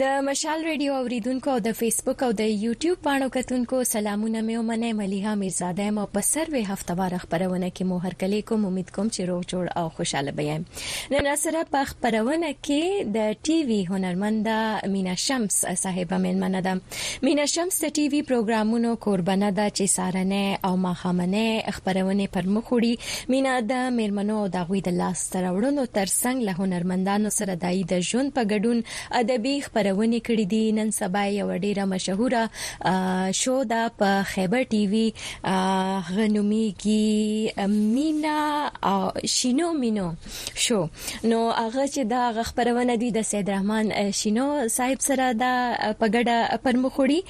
د مشال رېډيو اورېدونکو او د فېسبوک او د يوټيوب پاڼو کتونکو سلامونه مې ومنئ، مليحه ميرزاده يم او په سروې هفته واره خپرونه کې مو هرکلی کوم، اميد کوم چې روغ جوړ او خوشاله به يايم. نن راسره په خپرونه کې د ټي وي هنرمنده مينا شمس صاحبه مېلمنه ده. مينا شمس د ټي وي پروګرامونو کوربنه ده چې سارنۍ او ماښامنۍ خپرونې پر مخ وړي. مينا د مېرمنو او د هغوی د لاس لاسته راوړنو تر څنګ له هنرمندانو سره دای د ژوند په ګډون ادبي خپرونې کړې دي نن سبا یو ډیره مشهوره شو ده په خیبر ټي وي غنومیږي مینا او شینو مینو شو نو هغه چې دا غ خبرونه دي د سید رحمان شینو صاحب سره دا پګړه پر مخوړي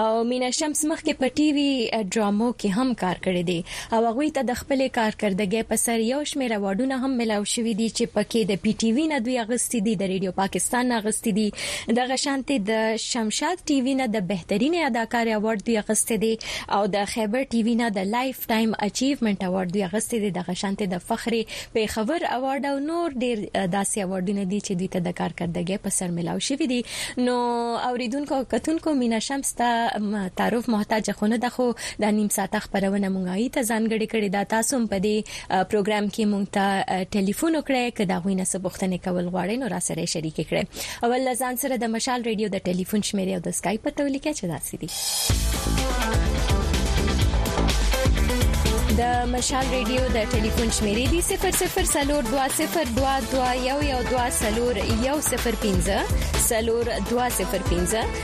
او مینا شمس مخ کې په ټي وي ډرامو کې هم کار کړی دی او هغوی ته د خپلې کارکردګۍ په سر یو شمېر اواډونه هم ملاو شوي دي چې په کې د پي ټي وي نه دوی اغستي دي، د رېډیو پاکستان نه اغستي دي، دغه شانتې د شمشاد ټي وي نه د بهترینې اداکارې اواډ دوی اغستی دی او د خیبر ټي وي نه د لایف ټایم اچیومنټ اواډ دوی اغستی دی، دغه شانتې د فخر پېښور اواډ او نور ډېر داسې اواډونه دي چې دوی ته د کارکردګۍ په سر ملاو شوي دي نو اوریدونکو او کتونکو مینا شمس ته تعرف محتاجه خو نه ده خو دا نیم ساعته خبرونه مونږ آی ته ځانګړې کړې دا تاسو هم په دې پروګرام کې مونږ ته ټلیفون وکړئ که دا غوینه څه بوختنه کول غواړئ نو را سره شریک کړئ اول ځان سره د مشال ریډیو د ټلیفون شمیره او د اسکایپ په تولیکه چې داسې دي د مشال ریډیو د ټلیفون شمیرې دی 002022211015 سلور 2015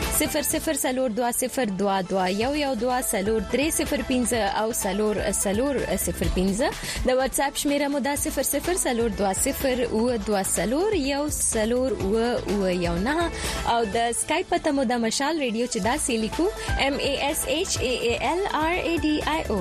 او سلور سلور 05 د واتس اپ شمیره مو دا 0020201001 او د اسکایپ پته مو د مشال ریډیو چې دا سې لیکو M A S H A A L R A D I O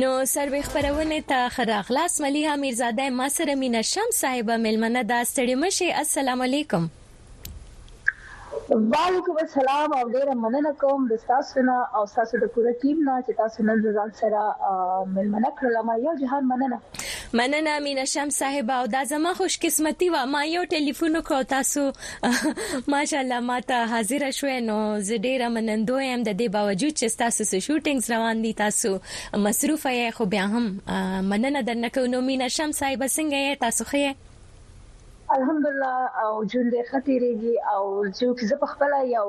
نو سروې خپرونې ته ښه راغلاست مليحه میرزاده ما سره مینه شمس صاحبه میلمنه دا ستړې مه شئ السلام علیکم وعلیکم السلام او ډیره مننه کوم د تاسو نه او تاسو د پوره ټیم نه چې تاسو نن ځان سره ملمنه کړل ما یو جهان مننه مننه مینه شمس صاحب او دا زما خوش قسمتي وا ما یو ټلیفون وکړو تاسو ماشاءالله ما ته حاضر شوې نو زه ډیره منندوی یم د دې باوجود چې تاسو سو شوټینګز روان دي تاسو مصروف یې خو بیا هم مننه درنه کوو نو مینه شمس صاحب څنګه یې تاسو خې الحمدالله او ژوند ډیر ښه تیریږي او څوک زه په خپله یو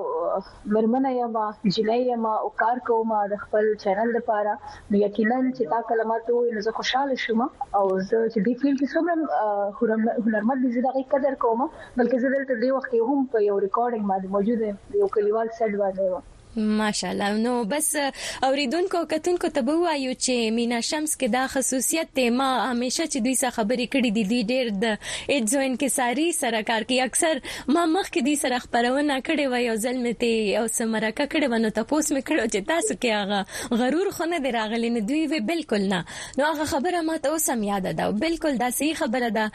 میرمن یم جینۍ یم او کار کوم د خپل چینل لپاره نو یقینا چې تا کله ماته وویل نو زه خوشاله شوم او زه چې دې فیلډ کې څومره هنرمند دي زه د هغې قدر کوم بلکې زه دلته دې وخت کې هم په یو ریکارډینګ باندې موجود یم یو کلیوال سیټ باندې یم ماشاءالله نو بس اوریدونکو کتونکو ته به وایو چې مینا شمس کې دا خصوصیت دی ما همیشه چې دوی سره خبرې کړې دي دی ډیر د ایډزو انکساری سره کار کوي اکثر ما مخ کې دی سره خبرونه کړې و یو ځل مې ته او سمرکه کړې و نو تاسو مې کړو چې تاسو کې هغه غرور خو نه دی راغلی نه دوی وی بالکل نه نو هغه خبره ما ته اوس هم یاد ده بالکل دا صحیح خبره ده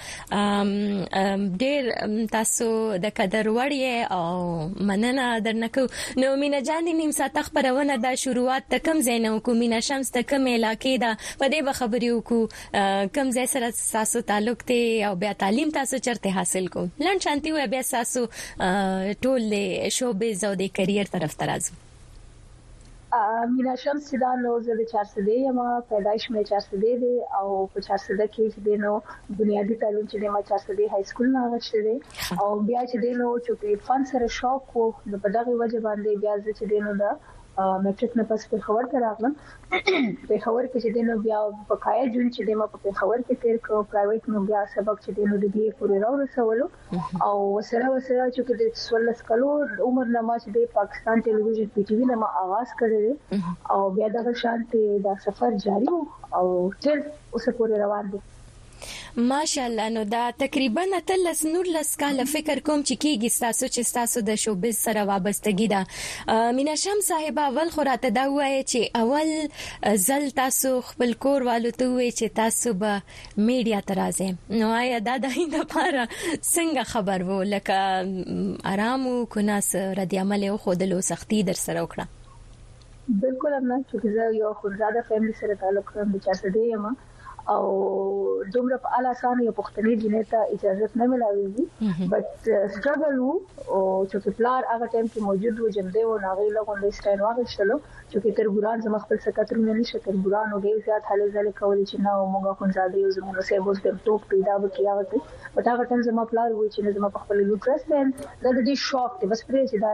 ډیر تاسو د قدر وړ یې او مننه درنه کو نو مینا جان دې نیم ساعت خبرونه دا شروعات ته کم زینو کو مینا شمس ته کم علاقې دا په دې بخبري وکړو کم ځای سره تاسو تعلق ته او بیا تعلیم تاسو چرته حاصل کو لن شانتي و بیا تاسو ټول شوبې زو دې کریئر طرف ترازو مینا شمس چې دا نو زه د چارسده یم پیدایش مې چارسده دی او په چارسده کې چې دی نو بنیادی تعلیم چې دی ما چارسده های سکول نه غشته دی او بیا چې دی نو چې فن سره شوق وو نو په دغه وجه باندې بیا زه چې دی نو دا میټریک نه پس پیښور ته راغلم پیښور کې چې د نو بیا په کایا جون چې د ما په پیښور کې تیر کړو پرایویټ نو بیا سبق چې د نو د بي پورې راو رسولو او سره سره چې د 14 کلو عمر نه ما چې د پاکستان ټلویزیون پی ټی وی نه ما آغاز کړی او بیا د شانت د سفر جاری او تر اوسه پورې روان دی ماشاءالله نو دا تقریبا تلس نور لس کال فکر کوم چې کیږي تاسو چې تاسو د شوبز سره وابستګی ده مینا شم صاحب اول خو راته دا وایي چې اول زل تاسو خپل کور والو ته وایي چې تاسو به میډیا ته راځي نو آیا دا د هیند لپاره څنګه خبر وو لکه آرام او کناس رد عمل او خودلو سختی در سره وکړه بالکل امنا چې زه یو خورزاده فیملی سره تعلق لرم د چاته دی یم او دومره په اعلی سان یو پښتني جنې ته اجازه نه ملاويږي بټ سټرګل وو او چې پلار هغه ټایم کې موجود و جمدې و ناغي لغون د سټاین واغښتلو چه که تربوران زموږ خپل سکترونه نشته تربوران نو ډیر زیات هلې ځلې کولې چه نه موږ اخوندزاده یو زموږ له صاحب اوس ډیر توپ دی دا به کی هغه کی بټ هغه ټایم زما پلار وی چه نه زما په خپل لور ټرست دی دا د دې شوق دی بس پرې چه دا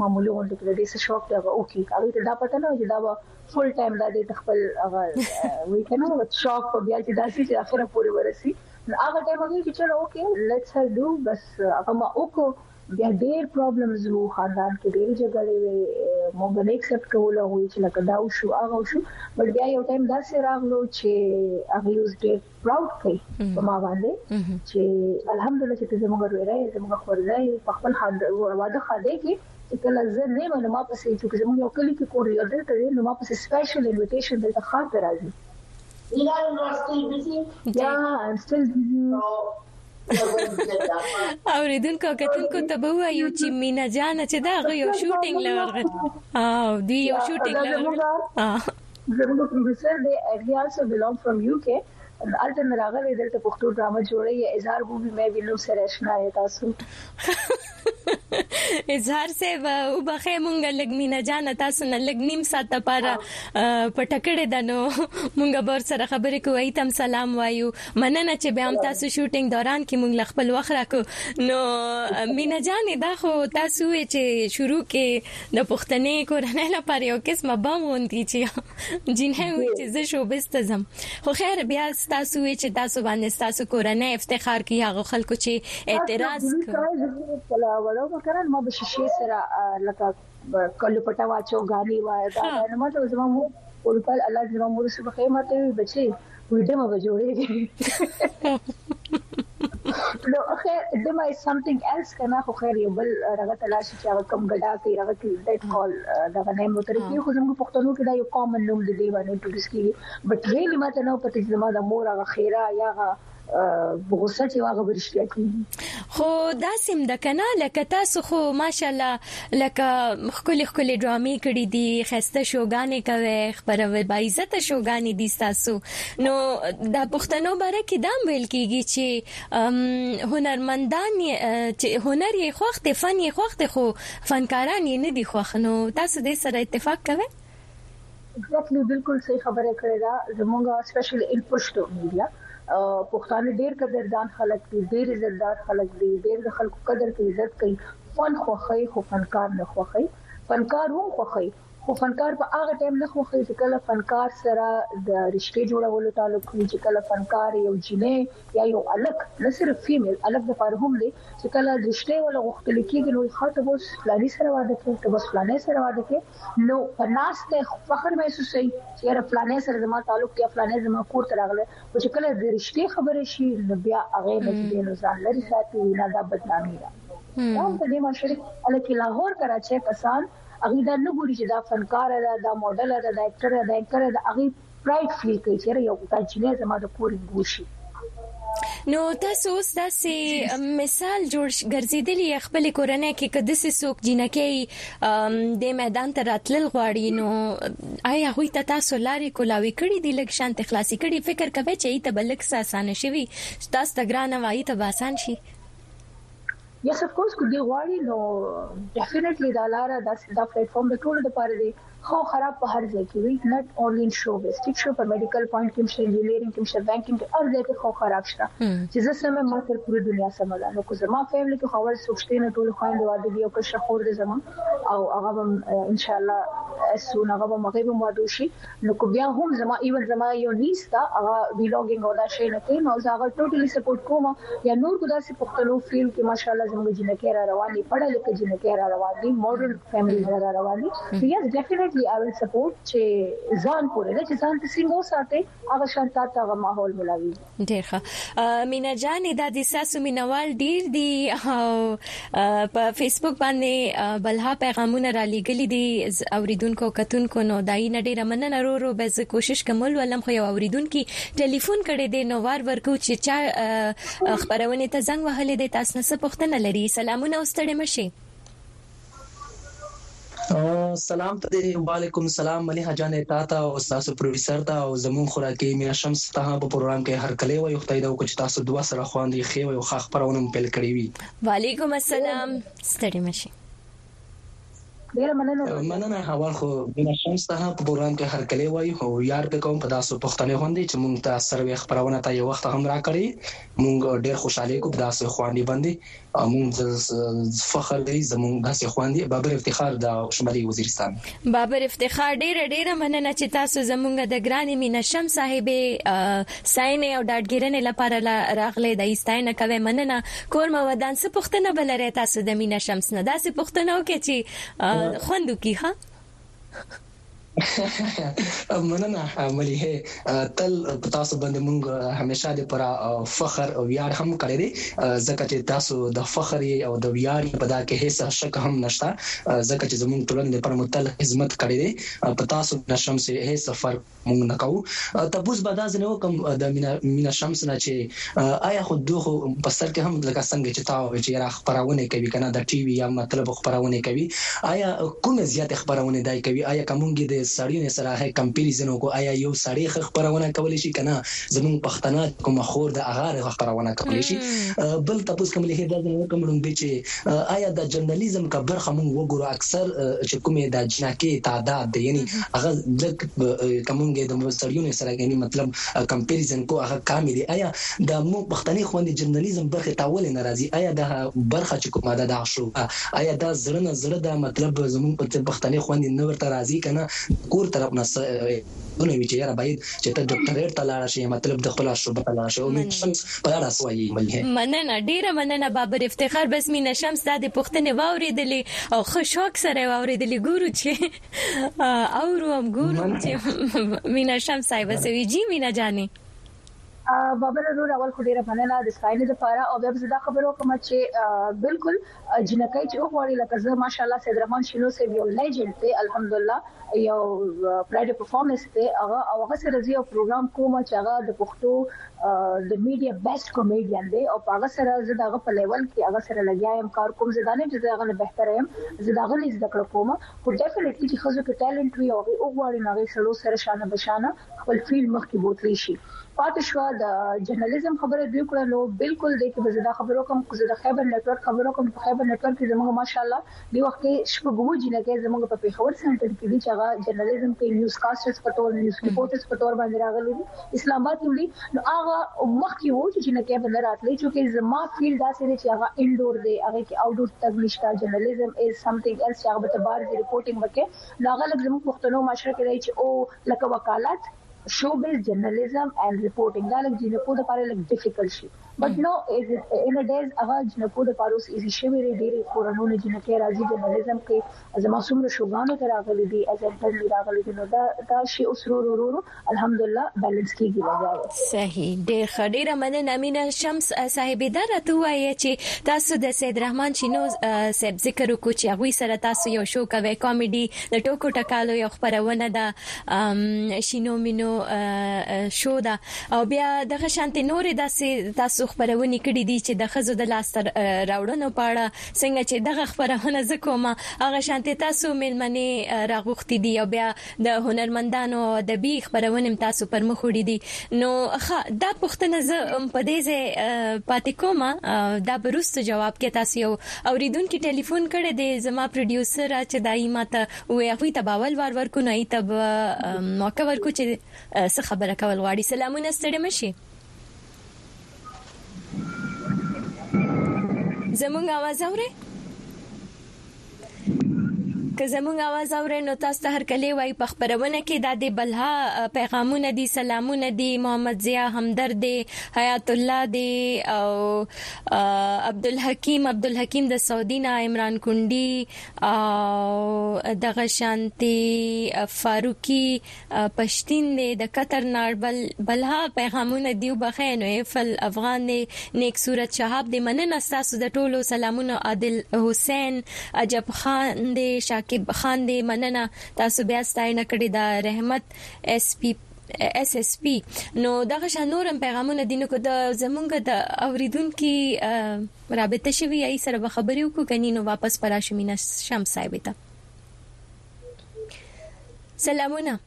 معمولی غونډه کې د دې څه شوق دی هغه وکړي هغه ته دا پته نه چې دا به فول ټایم دا دې خپل هغه وی کنه شوق په بیا چې داسې چې اخره پورې ورسی هغه ټایم هغه چې چلو اوکې لیټس هر ډو بس هغه ما وکړو بیا ډیر پرابلمز وو خاندان کې ډیرې جګړې وې موږ به نه ایکسپټ کولو هغوی چې لکه دا وشو هغه وشو بټ بیا یو ټایم داسې راغلو چې هغوی اوس ډیر پراود کوي په ما باندې چې الحمدلله چې ته زموږ وروره یې زموږ خورزه یې په خپل واده ښادې کې چې کله زه نه یم نو ما پسې چې زموږ یو کلی کې کور یو دلته دی نو ما پسې سپیشل انویټیشن دلته ښار ته راځي یا ایم سټیل بیزی اوریدونکو کتونکو ته به وایو چې مینا جان چې دا غو یو شوټینګ لورغه او دی یو شوټینګ لورغه زموږ پروډوسر دی هی آلسو بیلونګ فرام یو کې الته مې راغلي دلته پښتو ډرامه جوړي اظهار بوبي مې ویلو سره آشنا یې تاسو اظهار صاحب وبخې مونږ لګمینا جان تاسو نه لګنیم سات لپاره پټکړې دنو مونږ بور سره خبرې کوي تم سلام وایو مننه چې به هم تاسو شوټینګ دوران کې مونږ خپل وخت راکو نو مینا جان دا خو تاسو چې شروع کې د پښتنې کورنۍ لپاره یو قسمه بم غوندي چې جنه وي چې زه شوبس ته زم خو خیر بیا تاسو وی چې تاسو باندې تاسو کورنۍ افتخار کوي هغه خلکو چې اعتراض کوي کله وړو مکرن ما د شیشې سره لکه کله پټا واچو غالي وای دا نو ما ته زما مور ورکل الله دې زما مور سره خیر ماته بچي وډمه به جوړېږي نو خیر دما از سمثینګ ایلس کنه خو خیر یو بل رغه تلاش چې هغه کم ګډا کوي هغه کې ډیټ کال دا نه مو تر کې خو زموږ پښتنو کې دا یو کامن نوم دی باندې ټوډس کې بټ ریلی ماته نو پته چې ما د مور هغه خیره یا هغه غوسه چې واغه ورشي خو دا سم د کنه لکه تاسو خو ماشاالله لکه ښکلي ښکلي ډرامې کړې دي خسته شوګانې کوي خبروي با عزت شوګانې دي تاسو نو د پښتنو باره کې دام ویل کیږي چې هنرمندان چې هنر یې خوښ دي فن یې خوښ دي خو فنکاران یې نه دي خوښ نو تاسو دې سره اتفاق کوئ ایکزیکټلی بلکل صحیح خبره کړی دا زمونږه سپیشل ان پښتو میډیا پښتانه ډیر قدردان خلک دي ډیر عزتدار خلک دي ډیر د خلکو قدر کوي عزت کوي فن خوخی خو فنکار نه خوخی فنکار هم خوخی خو فنکار په هغه ټایم نه خوخی چې کله فنکار سره د رشتې جوړولو تعلق وي چې کله فنکار یو جنې یا یو الک نه صرف فیمیل الک د پاره هم دی چې کله رشتې ولا غوښتل کیږي نو خاطر بوس فلانی سره واده کوي ته بوس فلانی سره واده کوي نو په ناسته فخر محسوسوي چې یاره فلانی سره زما تعلق یا فلانی زما کور ته راغلی، خو چې کله د رشتې خبره شي نو بیا هغې نه چې دی نو ځان لرې ساتي، وي نه دا بدنامي ده. دا هم په دې معاشره کې خلک یې لاهور کراچۍ کسان هغوی دا نه ګوري چې دا فنکاره ده، دا موډله ده، دا اکټره ده، دا اینکره ده، هغوی پرايډ فري کوي چيرې يو دا جينۍ زما د کور انګور شي. نو تاسو اوس داسې مثال جوړ ګرځیدلی یا خپل کورنۍ کې که داسې څوک جینکۍ د میدان ته راتلل غواړي نو آیا هغوی ته تاسو لارې کولاوي کړې دي لږ شانتې خلاصې کړي فکر کوي چې ایته به لږ څه اسانه شوي تاسو ته ګرانه وایي ته به اسان شي یس اف کورس کو دی غواړي نو ډیفینټلی دا لار دا دا پلیټ فارم د ټولو لپاره دی خو خراب په هر ځای کې وي نټ اونلي ان شو بس ټیک شو په میډیکل پوینټ کې مشه انجینیرینګ کې مشه بانکینګ کې هر ځای کې خو خراب شته چې زه سم ما تر پوری دنیا سم ده نو که زما فیملی کې خبر سوچته نه ټول خويند واده دی او که شخور دې زما او هغه هم ان شاء الله سونه هغه به مغه به واده شي نو کو بیا هم زما ایون زما یو نیس دا هغه ویلوګینګ او دا شی نه کوي نو زه هغه ټوټلی سپورټ کوم یا نور کو داسې پښتنو فیلډ کې ماشاءالله زموږ جنکه را روانې پړه لکه جنکه را روان دي ماډرن فیملی سره را روان دي نو یس ډیفینټلی آی ویل سپورټ چې ځان پورې ده چې ځان ته څنګه وساتي هغه شانتا ته هغه ماحول ملاوي ډیر ښه مینا جان دا د ساسو مینوال ډیر دی او په فیسبوک باندې بلها پیغامونه را لګلې دي اوریدونکو کتونکو نو دای نه ډیر مننه رو رو به زه کوشش کوم ولم خو یو اوریدونکو ټلیفون کړي دي نو وار ورکو چې چا خبرونه ته زنګ وهلې دي تاسو نه څه پوښتنه لري سلامونه او ستړي مشي سلام ته دې وعلیکم سلام ملیحه جانې تا ته او ستاسو پروډیوسر ته او زمونږ خوراکي میا شمس ته هم په پروګرام کې هرکلی وایو خدای دې وکړي چې تاسو دوه سره خواند یې ښې وي او ښه خپرونه مو پیل کړې وي وعلیکم السلام ستړي مشي ډیره مننه مننه حوال خو میا شمس ته په پروګرام کې هرکلی وایو او یار په کوم په تاسو پښتنې غوندې چې مونږ ته سروې خبرونه ته یو وخت هم راکړي مونږ ډیر خوشاله کو په تاسو خواندې باندې امون د فخر دی زمونږ داسې خواندي بابر افتخار د شمالي وزیرستان بابر افتخار ډیر ډیر مننه چې تاسو زمونږ د ګران مینه شم صاحب ساينه او ډاډګیرنې لپاره راغلي د ایستاینه کوي مننه کور مو ودان څه پښتنه بلره تاسو د مینه شمس نه داسې پښتنه وکړي چې خوندو کی ها مننه مليح تل تاسو باندې مونږ همیشه د پر فخر او ویاړ هم کړی دی ځکه چې تاسو د فخر او د ویاړ په دا کې هیڅ شک هم نشته ځکه چې زمونږ ټولنې لپاره مو تل خدمت کړی دی په تاسو نشم سي هیڅ فرق مونږ نکو تبوس به دا ځنه وکم د مینا شمس نه چې ایا خو دوی خو په سر کې هم لکه څنګه چې تا وویل چې یاره خپرونې کوي کنه د ټي وي یا مطلب خپرونې کوي ایا کومې زیاتې خپرونې دای کوي ایا که مونږ د سړیونې سره هی کمپیریزن وکړو ایا یو سړی ښه خپرونه کولی شي کنه زمونږ پښتنه چې کومه خور ده هغه ښه خپرونه کولی شي بل تپوس کوم لهې دا ځنه وکم ړومبي چې ایا د جرنالیزم که برخه مونږ وګورو اکثر چې کومې د جنکې تعداد دی یعنی هغه لږ کومونګې د سړیونې سره یعنی مطلب کمپریزن کو هغه کامې دي ایا د مونږ پښتنې خوندې جرنلیزم برخې ته ولې نه راځي ایا دا برخه چې کومه ده دا شو ایا دا زړه نه زړه ده مطلب زمونږ په څیر پښتنې خوندې نه ورته راځي کنه د کور طرف نه څه دونه وي چې یاره باید چې ته ډاکټریټ ته لاړه شې مطلب د خپل شعبه ته لاړه شې او مې شمس په اړه څه وایي ملګری مننه ډیره مننه بابر افتخار بس مینه شمس دا د پښتنې واوریدلې او ښه شوق سره واوریدلې ګورو چې او روم ګورم چې مینا شم صاحب سوي جی مینا جاني بابر ورو اول خو ډیره مننه د سپاینې لپاره او بیا زه دا خبرو کوم چې بالکل جنکې چې وغوړي لکه زه ماشاالله سید رحمان شینو سید یو لیجند دی الحمدلله یو پرایډ پرفارمنس دی هغه او هغه سره زیو پروګرام کوم چې هغه د پښتو د میډیا بیسټ کمیډین دی او هغه سره زه دغه په لیول کې هغه سره لګیایم کار کوم زه دانه چې هغه نه بهتر یم زه دغه لیز دکړه کوم خو دا سړی څه چې ښځو کې ټالنټ وي او هغې وغواړي نو هغې سړو سره شانه به شانه خپل فیلډ مخکې بوتلی شي. پاتې شوه د جرنلزم خبره دوی کړه نو بلکل دې کې به زه دا خبره وکړم که زه د خیبر نیټورک خبره وکړم په خیبر نیټورک کې زموږ ماشاالله دې وخت کې شپږ اووه جینکۍ زموږ په پېښور سینټر کې دي چې هغه جرنلزم کې نیوز کاسټرز په طور نیوز ریپورټرز په طور باندې راغلي دي. اسلام اباد کې وړي نو هغه مخکې وو چې جنکې به نه راتلې چې کې زما فیلډ داسې دی چې هغه انډور دی هغه کې آوټډور تګ نشته جرنالیزم از سمثینګ ایلس چې هغه به تبار دی رپورټینګ وکړي نو هغه لږ زموږ پښتنو معاشره کې دی چې او لکه وکالت شوبز جرنالیزم اند رپورټینګ دا لږ جنکو لپاره لږ ډیفیکلټ شي بټ نو ان ا ډیز هغه جنکو د پاروس ایزی شوی دی ډیره کورنو نه جنکی راځي د نظم کې زما څومره شوګانو ته راغلي دي از انټر می راغلي دي نو دا دا شی اوس رو رو رو الحمدلله بیلانس کیږي لګاوه صحیح ډیر ښه ډیره مننه مینه شمس صاحب دا راته وایي چې تاسو د سید رحمان چینو صاحب ذکر وکړو چې هغه سره تاسو یو شو کوي کامیډي د ټوکو ټکالو یو خبرونه ده شینو مینو شو ده او بیا دغه شانتې نورې داسې تاسو خپرونې کړې دي چې د ښځو د لاسته راوړنو په اړه څنګه چې دغه خپرونه زه کوم هغه شانتې تاسو میلمنې راغوښتي دي او بیا د هنرمندانو او ادبي خپرونې هم تاسو پر مخ وړي دي نو ښه دا پوښتنه زه په دې ځای پاتې کوم دا بروست جواب کې تاسو یو اوریدونکو ټلیفون کړی دی زما پروډوسر چې دای ماته وې هغه ته باول ور ورکو نه ای ته موقع ورکو چې څه خبره کول غواړي. سلامونه ستړې مه شي. زمونږ اواز اورئ؟ که زمونږ اواز اورئ نو تاسو ته هر کله وایي په خبرونه کې دا د بلها پیغامونه دي سلامونه دي محمد ضیا همدرد دی حیات الله دی او عبدالحکیم عبدالحکیم د سعودي نه عمران کندي او دغه شانتي فاروقي پشتين دی د قطر ناړ بل بلها پيغامونه دي وبخښی نو ايفل افغان دی نيک صورت شهاب دی مننه ستاسو د ټولو سلامونه عادل حسين عجب خان دی شاکيب خان دی مننه تاسو بيا ستاينه کړی ده رحمت اس پي اس اس پی نو دغه شان نورم پیغامونه دي نو که د زمونږ د اوریدونکو رابطه شوی ای سره به خبرې وکړو کني نو واپس پراشمینه شم صاحب ته سلامونه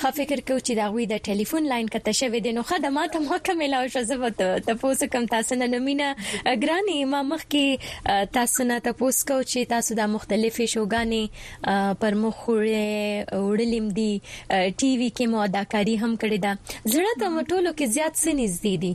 خا فکر کو چې دا غوي د ټلیفون لاین کته شوی دی نو خدای ماته ما کوم علاوه شو زه وته تاسو کوم تاسو نه نمینه ګرانی ما مخ کې تاسو نه تاسو کو چې تاسو دا مختلفې شوګانی پر مخ وړلم دي ټي وي کې مو اداکاری هم کړې ده زړه ته مټولو کې زیات سنځ دي دي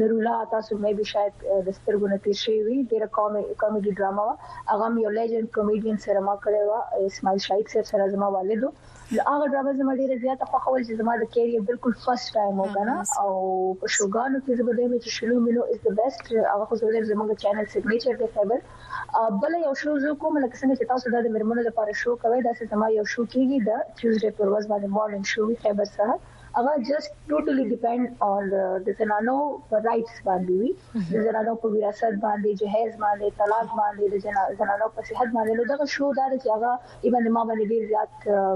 نورالله تاسو مې به شاید د سترګو نه تیر شوی وي ډیره کامیډي ډرامه وه هغه هم یو لیجند کامیډین سره ما کړی و اسماعیل شاهید صاحب سره زما والد نو هغه ډرامه زما ډیره زیاته خوښه ول چې زما د کیریئر بالکل فرست ټایم و کنه او په شوګانو کې زه به دیم چې شلو مینو از د بیسټ هغه خو زموږ زموږ چینل سیګنیچر دی فیبر بل یو شو زه کوم لکه څنګه چې تاسو د مرمنو لپاره شو کوي دا چې زما یو شو کیږي د ټیوزډے پر ورځ باندې مارنینګ شو فیبر سره هغه جست ټوټلی ډیپند اون د زنانو پر رائټس باندې وي د زنانو په وراثت باندې جهیز باندې طلاق باندې د زنانو په صحت باندې نو دغه شو دا چې هغه ایبن ما باندې ډیر زیات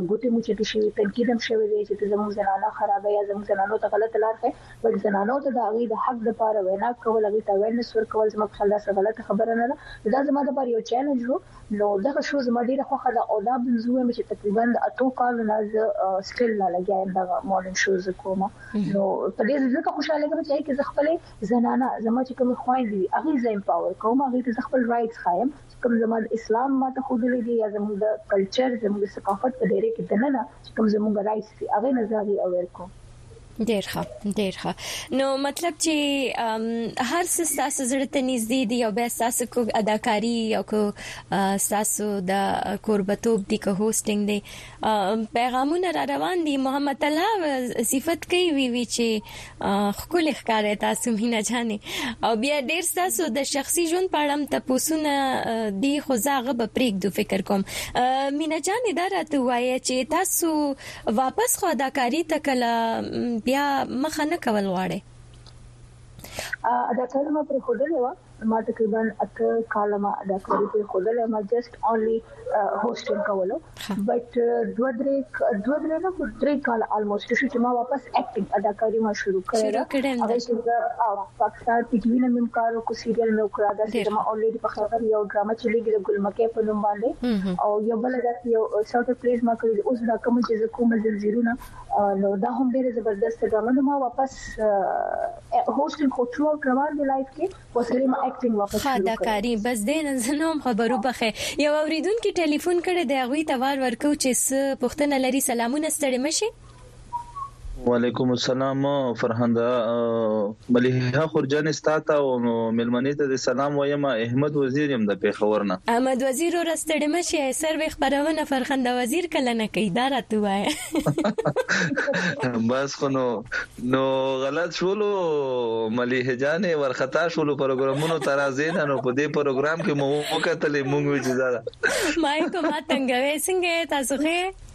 ګوتې موچې شي تنقید هم شوی دی چې زموږ زنانه خرابه یا زموږ زنانو ته غلط لار ښه بل زنانو ته دا غي د حق د پاره وینا کول غي ته وینس ورکول زموږ خلاص غلط خبره نه ده دا زموږ لپاره یو چیلنج وو نو دغه شو زما ډیره خوښه ده او دا بل زوی مې چې تقریبا د اتو کالو نه زه سټیل لا لګیا یم دغه مارنینګ شوز کوم نو په دې ځکه خوشاله کوم چې کې زه خپل زنانه زما چې کوم خويندې دي هغه زه امپاور کوم هغه ته خپل رائټس خایم چې کوم زما اسلام ما ته خودلې دي یا زموږ د کلچر زموږ ثقافت په ډیره کې دننه چې کوم زموږ رائټس دي هغه نه زه هغه اویر کوم ډیر ښه ډیر ښه نو مطلب چې هر څه تاسو زړه ته نږدې دي او بیا تاسو کو اداکاری او کو تاسو د قربتوب دي کو هوستینګ دي پیغامونه را روان دي محمد الله صفت کوي وی وی چې خپل ښکار تاسو مینا جانې او بیا ډیر تاسو د شخصي ژوند په اړه تپوسونه دي خو زاغه به پریک دو فکر کوم مینا جانې دا راته وایي چې تاسو واپس خو اداکاری ته کله بیا مخه نه کول غواړي اداکاری ما پر خودلې و ما تقریبا اته کال ما اداکاری پر خودلې ما جست اونلی هوسټینګ کولو بټ دوه درې دوه درې نه درې کال الموست چې ما واپس اکټینګ اداکاری ما شروع کړې هغه چې ستا ټیک وینم نیم کار وکړو سیریل مې وکړه دا چې زما اولریډي په خبر یو ډرامه چلیږي د ګلمکې په نوم باندې او یو بل دا یو ساوت پلیز ما کړی اوس دا کوم چې کوم زلزیرونه نو دا هم ډیره زبردست ډرامه نو ما واپس هوسټینګ خو ټرو اوټ روان دی لایف کې وسره ما اکټینګ واپس شروع دا کاری بس دې نن زنوم خبرو بخه یو اوریدونکو ټلیفون کړی دی غوي توار ورکو چې پښتنه لري سلامونه ستړي مشه وعلیکم السلام فرهند مليحه خورجانې ستاته او ملمنې ته د سلام وایم احمد وزیر يم د پیښور نه احمد وزیر ور ستړي مشي سر وي خبرونه فرهند وزیر کله نه کوي دا راته وای بس خو نو نو غلط شولو مليحه جانې ورختا شولو پروګرامونو ترازین نو په دې پروګرام کې مو وکتلې مونږ وځه ما کومه تنګوي څنګه تاسو خې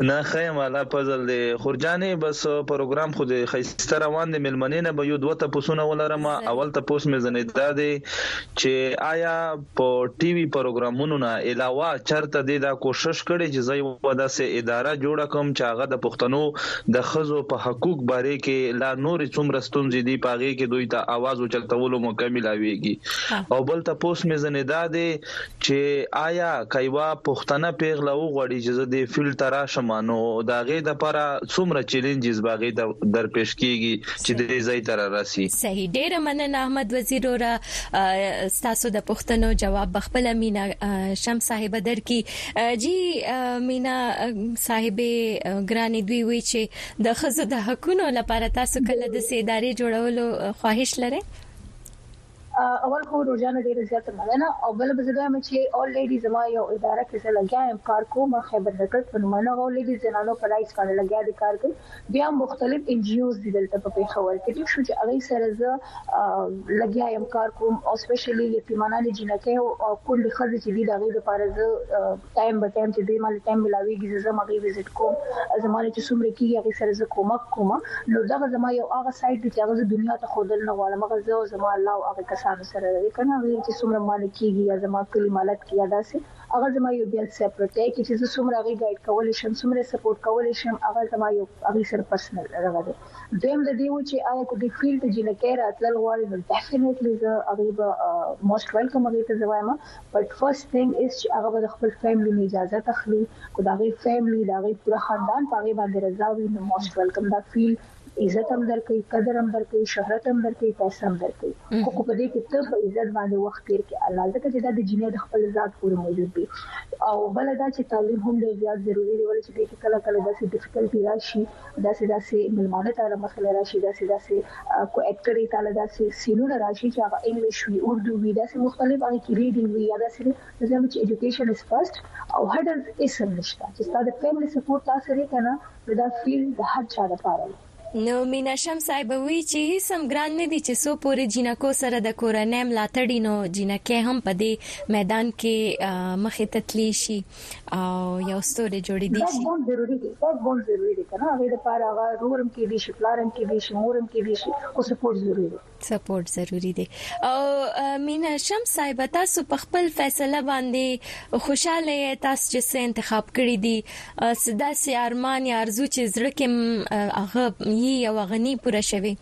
نه ښه یم اله پزل دی خورجانې بس پروګرام خو دی ښایسته روان دی میلمنې نه به یو دوه تپوسونه ولرم اول تپوس مې ځنې دا دی چې آیا په ټي وي پروګرامونو نه علاوه چرته دې دا کوشش کړی چې زه یوه داسې اداره جوړه کړم چې هغه د پښتنو د ښځو په حقوق باره کې لا نورې څومره ستونزې دي په هغې کې دوی ته اواز اوچتولو موقع ملاویږي او بل تپوس مې ځنې دا دی چې آيا که يوه پښتنه پيغله وغواړي چې زه دې فيلډ ته راشم نو د هغې لپاره څومره چيلنجز به هغې ته درپېښ کېږي چې دې ځای ته رارسي. صحيح ډېره مننه احمد وزير وروره ستاسو د پوښتنو جواب به خپله مينا شمس صاحبه درکړي. جي مينا صاحبې ګرانې دوی وايي چې د ښځو د حقونو لپاره تاسو کله د څه ادارې جوړولو خواهش لرئ؟ اول خو روزانه ډیر زیات مننه او بل به زه وایم چې اولریډي زما یو اداره کې زه لګیا یم کار کوم خیبر د کټ په نوم نه اولریډي زنانو په رائټس باندې لګیا دي کار کوي بیا مختلف ان جی اوز دي دلته په پیښور کې ټیک شو چې هغه سره زه لګیا یم کار کوم او سپیشلی یتیمانه جنکه او کونډې خزې چې دي د غي لپاره زه ټایم به ټایم چې دوی مال ټایم ملاویږي زه زم هغه وزټ کوم زما نه چې څومره کیږي هغه سره زه کومک کوم نو دغه زما یو هغه سایت دی چې هغه زه دنیا ته خودل نه غواړم هغه زه او زما الله او هغه کسانو سره دی کنه غیر چې څومره مال کیږي یا زما کلی مالت کې یا داسې هغه زما یو بیا سپریټ دی کې چې زه څومره غي ګایډ کول شم څومره سپورټ کول شم هغه زما یو هغه سره پرسنل رغه دی دویم د دیو چې آیا کو دی فیلډ جنکه راتل غواړي نو ډیفینټلی زه هغه به موست ویلکم هغه ته زوایم بټ فرسټ تهنګ از چی هغه به د خپل فیملی نه اجازت اخلی که د هغی فیملی د هغی پوره خاندان په هغی باندی رضا وی نو موسټ ویلکم دا فیل عزت هم درکوی قدر هم درکوی شهرت هم درکوی پیسه هم درکوی خو که پدی کی ته په عزت باندی وخت تیر کړی الله ځکه چی دا د جینۍ د خپل ذات پوری موجود دی او بله دا چی تعلیم هم ډیر زیات ضروری دی ولی چی دی کی کله کله داسی ډیفیکلټی راشی داسې داسې ميلمانه تاله مخې له راشي داسې داسې کو ايکټرې تاله داسې سينونه راشي چې هغه انګلش وي اردو وي داسې مختلف هغه کې ريډينګ وي يا داسې دي نو زه چې ايجوکيشن از فرسټ او هډل اسم نشته چې ستا د فيملي سپورټ تاسې دې کنه نو دا فيلډ د هر چا د پاره دی. نو مينا شم صاحبه وي چې هيڅ هم ګران نه دي چې څو پورې جينکو سره د کورنۍ ملاتړي نو جينکۍ هم په دې ميدان کې مخې ته تلي شي. او یو ستوري جوړې دي چې بون ضروری دي دا بون ضروری دي کنه هغه د پاره هغه رورم کې دي شي پلارم کې دي شي مورم کې دي شي او سپورټ ضروری دي سپورټ ضروری دي او مینا شم صاحب تاسو په خپل فیصله باندې خوشاله یې تاسو چې څه انتخاب کړی دي سدا سي ارمان یا ارزو چې زړه کې هغه یې یو غني پوره شوی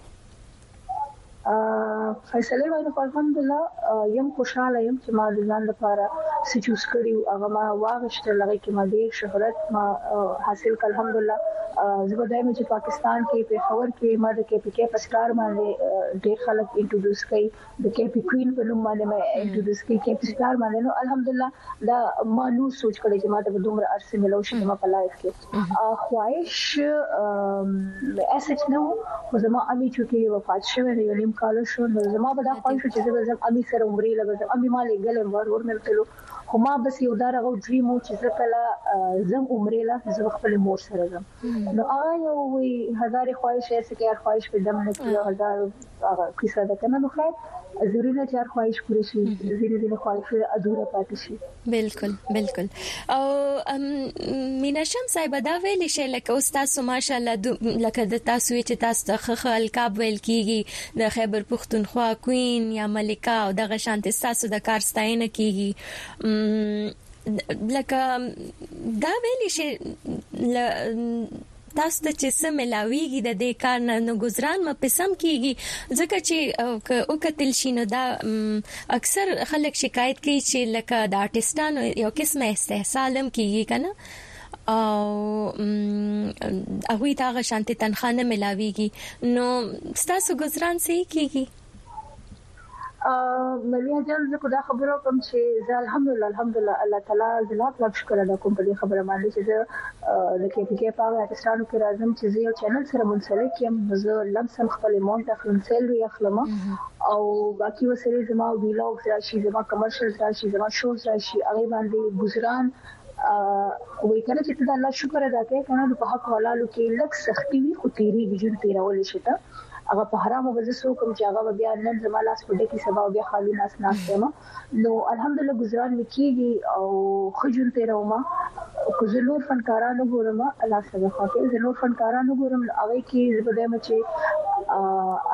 فیصلې وایي خو الحمدلله یم خوشاله یم چې ما د ځان لپاره څه چوز کړی او هغه ما واغشته لغه کې ما ډیر شهرت ما حاصل کړ الحمدلله زه دایم چې پاکستان کې په خبر کې ما د کې پی کې په سٹار باندې ډیر خلک انټروډوس کړي د کې پی کوین په نوم باندې مې انټروډوس کړي کې پی سٹار باندې نو الحمدلله دا ما نو سوچ کړی چې ما ته دومره ارسه ملو شي ما په لایف کې خواهش ایس ایچ نو خو زما امي چې وفات شوه یو نیم کال شو نو زما به دا خواهش چې زه زم امي سره عمرې لګم امي ما لګل ور ور مې تلو خو ما بس یو دا رغو ډریم و چې زه کله زم عمرې لا زه خپل مور سره زم نو هغه یو وی هزار خواهش ایس کې خواهش په دم نه کیو هزار هغه قصه ده کنه نو خیر ضروري نه چې هر خواهش پوره شي ځینې ځینې خواهش ادوره پاتې شي بالکل بالکل او مینشم صاحب دا ویل شي لکه استاد سماشه لکه د تاسو چې تاسو ته خخ الکاب ویل کیږي د خیبر پښتونخوا کوین یا ملکه او دغه شانت تاسو د کار ستاینه کیږي لکه دا ویل شي تاسو ته چې څه ملاویږي د دې کار نه نو ګذران مه په سم کیږي ځکه چې که وکتل شي نو دا اکثر خلک شکایت کوي چې لکه د آرټیستانو یو قسمه استحصال هم کیږي کنه او هغه ته هغه شانتي تنخواه نه ملاويږي نو ستاسو گزاران صحیح کیږي ملیا جان زه کو دا خبره کوم چې زه الحمدلله الحمدلله الله تعالی زلاک لا شکر ادا کوم په دې خبره باندې چې زه د کې پی کې پاوه پاکستانو کې راځم چې زه یو چینل سره منسلک یم زه لمسم خپل مونږ ته خپل سیلری اخلم او باقي وسره زما ویلاګز راشي زما کمرشلز راشي زما شوز راشي هغه باندې گزاران وای کنه چې ته الله شکر ادا کړې کنه په حق حلالو کې لک سختي وي خو تیری ویجن تیرول شي ته هغه په حرامو به زه کوم چې هغه بیا نن زما لاس په ډکی سبا بیا خالی لاس نه استم نو الحمدلله گزاران وکيږي او خجل تیروم کو زه نور فنکارانو ګورم الله سبحانه وتعالى زه نور فنکارانو ګورم هغه کې زبده مې چې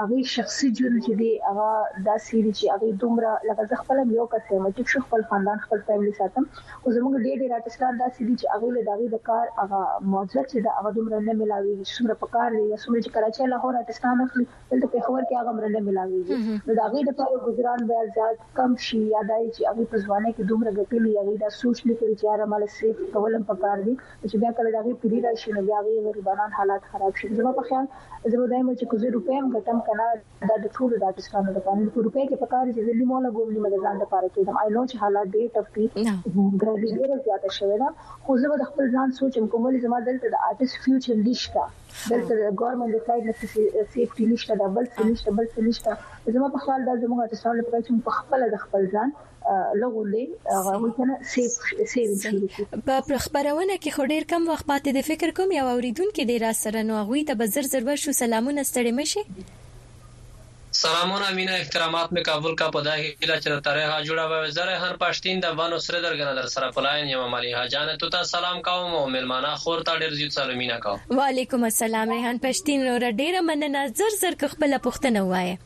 هغه شخصي ژوند چې دی هغه دا سری چې هغه دومره لکه زه خپل یو کس یم چې خپل خاندان خپل فیملی ساتم خو زموږ ډېر ډېر ارتستان داسې دي چې هغوی له د هغوی د کار هغه معدلت چې ده هغه دومره نه ملاوېږي چې څومره په کار دی یا څومره چې کراچۍ لاهور ارتستان اخلي دلته پېښور کې هغه مره نه ملاوېږي نو د هغوی د پاره ګذران باید زیات کم شي یا دا چې هغوی په ځوانۍ کې دومره ګټلي هغوی دا سوچ نه کړي چې یاره ما له څۀ کول هم په کار دي نو چې بیا کله د هغوی پیري راشي نو بیا هغوی غریبانان حالات خراب شي نو زما په خیال زه به دا وایم چې که زه روپۍ هم ګټم که نه دا د ټولو د ارټسټانو د پاره په روپۍ کې په کار چې زه نیمه لګوم نیمه د ځان د پاره کېدم آی نو چې حالات ډېر ټف دي ګراني ډېره زیاته شوې ده خو زه به د خپل ځان سوچم کوم ولې زما دلته د ارټسټ فیوچر نشته دلته د ګورنمنت د سایډ نه سیفټي نشته دا بل څه نشته بل څه نشته زما په خیال دا زموږ ارټسټانو لپاره چې په خپل د خپل ځان په خبرونه کې خو ډیر کم وخت پاتې دی فکر کوم یو اوریدونکو دی را سره نو هغوی ته به زر زر ورشو سلامونه ستړې مشې. سلامونه مینه احترامات می قبول که په دا هیله چه درته ریحا جوړه به وی زه ریحان پښتین د بنو سره درګه نه درسره په لاین یم ملیحا جانه تو ته سلام کوم او میلمانه خور ته ډیر زیوت سلو مینه کوم. وعلیکم السلام ریحان پښتین وروره ډیره مننه زر زر که خپله پوښتنه ووایه.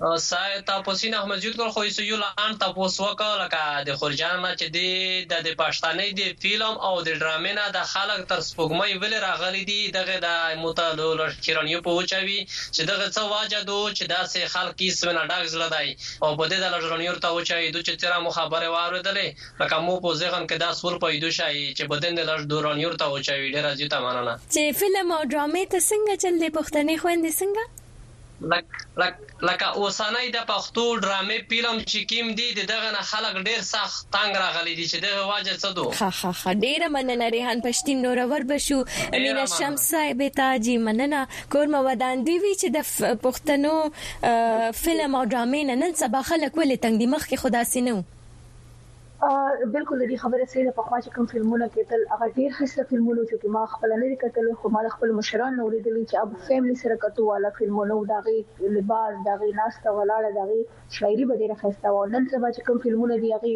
سعید تاپوسین احمد جوت کړ خو یسو یو لانډ تپوس وکړ لکه د خورجان نه چې دی د د پښتنۍ د فیلم او د ډرامې نه د خلک تر سپوږمۍ ولې راغلي دي دغه د موته لو لښکرنیو په وچه وي چې دغه څه واجه دو چې داسې خلک یس وینه ډک زړه دی او په دې د لښرنیور ته وچه یدو چې تیره مو خبرې واوریدلې لکه مو په ذهن کې داس ور پیدو شی چې بدن د لښ دورنیور ته وچه وي ډیره زیته مننه. چې فلم او ډرامې ته څنګه چل دې پښتنې خویندې څنګه لکه اوسنۍ د پښتو ډرامې پيلم چي کيم دي د دغه نه خلک ډير سخت تنګ راغلي دي چي دغه واجه څه دو. خاخاخا ډیره مننه ریحان پشتین نورور به شو مینه شمس صاحب تا جی مننه کور مو ودان دی وی چی د پښتنو فلم او ډرامه نه نن سبا خلک ولی تنګ دی مخکی خو داسی نه وو. بلکل د دي خبره صحیح ده پخوا چې کوم فلمونه کتل هغه ډیر خسته فلمونه وو چې ما خپله ندي کتلي خو ما د خپلو مشرانو نه اوریدلي چې هغه فیملي سره کتو واله فلمونه وو د هغوي لباس د هغوي ناسته ولاړه د هغوي شاعري به ډیره خسته وه او نن سبا چې کوم فلمونه دي هغوي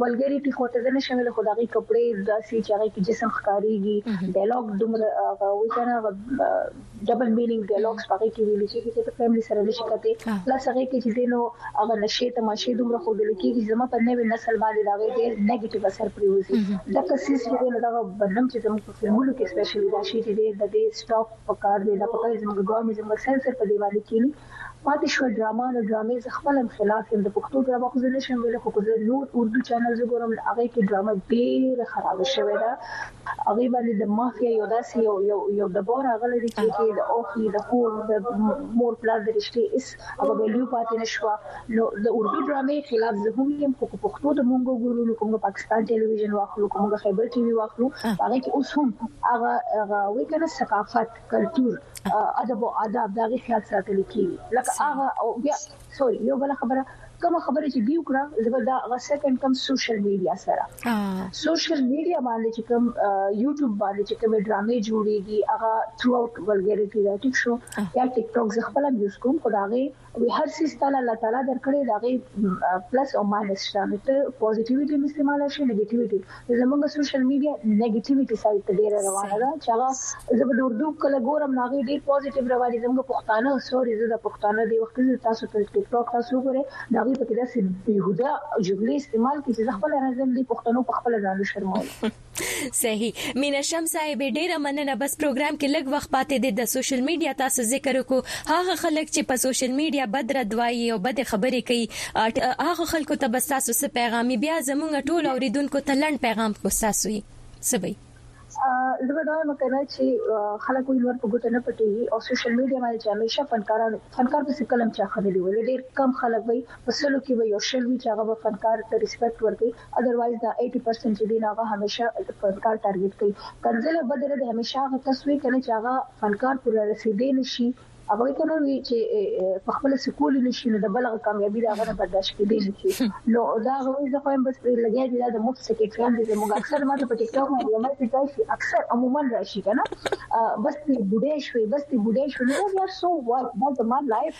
ولګریټي خو ته زه نشم ویلی خو د هغوي کپړې داسي چې هغوي کې جسم ښکاریږي ډایلاګ دومره هغه وي کنه ډبل مینینګ ډایلوګز پاره کې ویل کېږي چې ته فیملی سره نشي کته پلس هغه کې چې دینو هغه نشي ته ماشي دومره خو دل کېږي زما په نوې نسل باندې دا وی ډېر نیگیټیو اثر پریوزي دا کسیس چې دینو دا بنم چې زموږ په فلمونو کې سپیشلی دا شي چې د دې سټاپ په کار دی دا په کوم زموږ ګورمنټ زموږ سنسر په دی باندې کېنی پاتې شوه ډرامه نو ډرامې زه خپله هم خلاف یم د پښتو ډرامه خو زه نه شم ویلی خو که زه نور اردو چینلز وګورم نو هغوی کې ډرامه ډیره خرابه شوې ده هغوی باندې د مافیا یو داسې یو یو یو دباو راغلی دی چې کې د اوښي د کور د مور پلار د رشتې هیڅ هغه ویلیو پاتې نه شوه نو د اردو ډرامې خلاف زه هم یم خو که پښتو د مونږ وګورو نو کومه پاکستان ټلویزیون واخلو کومه خیبر ټي وي واخلو هغه کې اوس هم هغه هغه وی کنه ثقافت کلتور ادب او آداب دغه خیال ساتل کیږي لکه هغه او بیا سوري یو بل خبره کوم خبره چې دیو کړه زګر دا هغه سیکنډ کم سوشل میډیا سره سوشل میډیا باندې چې کوم یوټیوب باندې چې کوم ډرامې جوړېږي هغه ثرو اوټ ولګریټي راټیک شو یا ټیک ټاک زه خپل یوز کوم خدای وی هر څیز تعالی الله تعالی درکړي دا غي پلس او ماینس شته نو ته پوزټیویټي هم استعمال شي نیگیټیویټي زمونږ سوشل میډیا نیگیټیویټي سایت ته ډیره روانه ده چې هغه زه به د اردو کله ګورم ناغي ډیر پوزټیو رواني زمونږ پښتانه سوري زه د پښتانه دی وخت زه تاسو ته ټیک ټاک تاسو ګوري دا غي په کې داسې بیهوده جملې استعمال کړي چې زه خپل راځم دی پښتنو په خپل ځان شرموم صحیح مینا شم صاحب ډیره مننه بس پروګرام کې لږ وخت پاتې دی د سوشل میډیا تاسو ذکر وکړو هغه خلک چې په سوشل میډیا بد رد وایي او بد خبرې کوي هغه خلکو ته بس تاسو څه پیغام بیا زموږ ټول اوریدونکو ته لړن پیغام کو تاسو یې سبي زه به دا وایم کنه چې خلک وی نور په ګوته نه پټيږي او سوشل میډیا باندې چې همیشه فنکاران فنکار په سکلم چا خبرې ولې ډېر کم خلک وي په سلو کې وي او شل وی چې هغه فنکار ته ریسپیکټ ورکړي ادروایز دا ایټي پرسنټ چې دی نو هغه همیشه فنکار ټارګیټ کوي کنځله بده نه ده همیشه هغه کس وي کنه چې هغه فنکار پورې رارسیدی نه شي هغوی ته نه وي چې په خپل څه کولی نه شي نو د بل هغه کامیابي د هغه نه برداشت کیدی نه شي نو دا هغوی زه خو هم بس پرې لګیا دي دا د مفت سکرټریان دي زموږ اکثر ما ته په ټیک ټاک باندې ما ته راشي اکثر عموما راشي کنه بس دې بډې شوې بس دې بډې شوې نو یار سو وات دا زما لایف